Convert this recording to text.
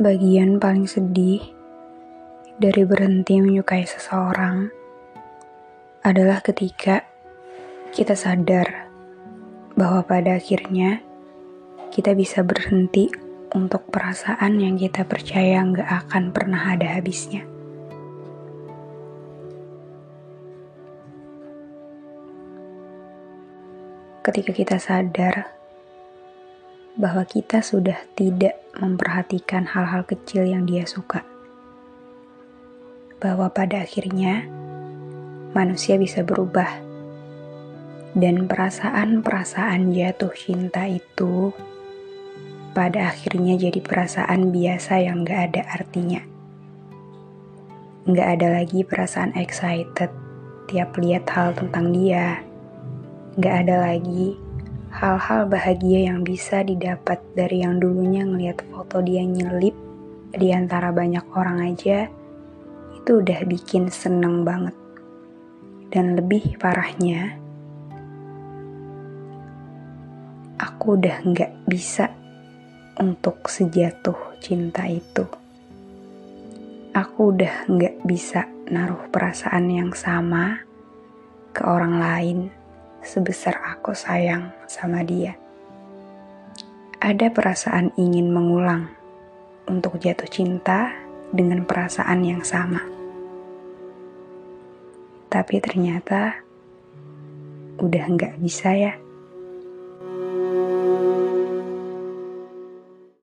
Bagian paling sedih dari berhenti menyukai seseorang adalah ketika kita sadar bahwa pada akhirnya kita bisa berhenti untuk perasaan yang kita percaya nggak akan pernah ada habisnya. Ketika kita sadar bahwa kita sudah tidak memperhatikan hal-hal kecil yang dia suka. Bahwa pada akhirnya manusia bisa berubah. Dan perasaan-perasaan jatuh cinta itu pada akhirnya jadi perasaan biasa yang gak ada artinya. Gak ada lagi perasaan excited tiap lihat hal tentang dia. Gak ada lagi hal-hal bahagia yang bisa didapat dari yang dulunya ngeliat foto dia nyelip di antara banyak orang aja itu udah bikin seneng banget. Dan lebih parahnya, aku udah nggak bisa untuk sejatuh cinta itu. Aku udah nggak bisa naruh perasaan yang sama ke orang lain sebesar aku sayang sama dia. Ada perasaan ingin mengulang untuk jatuh cinta dengan perasaan yang sama. Tapi ternyata udah nggak bisa ya.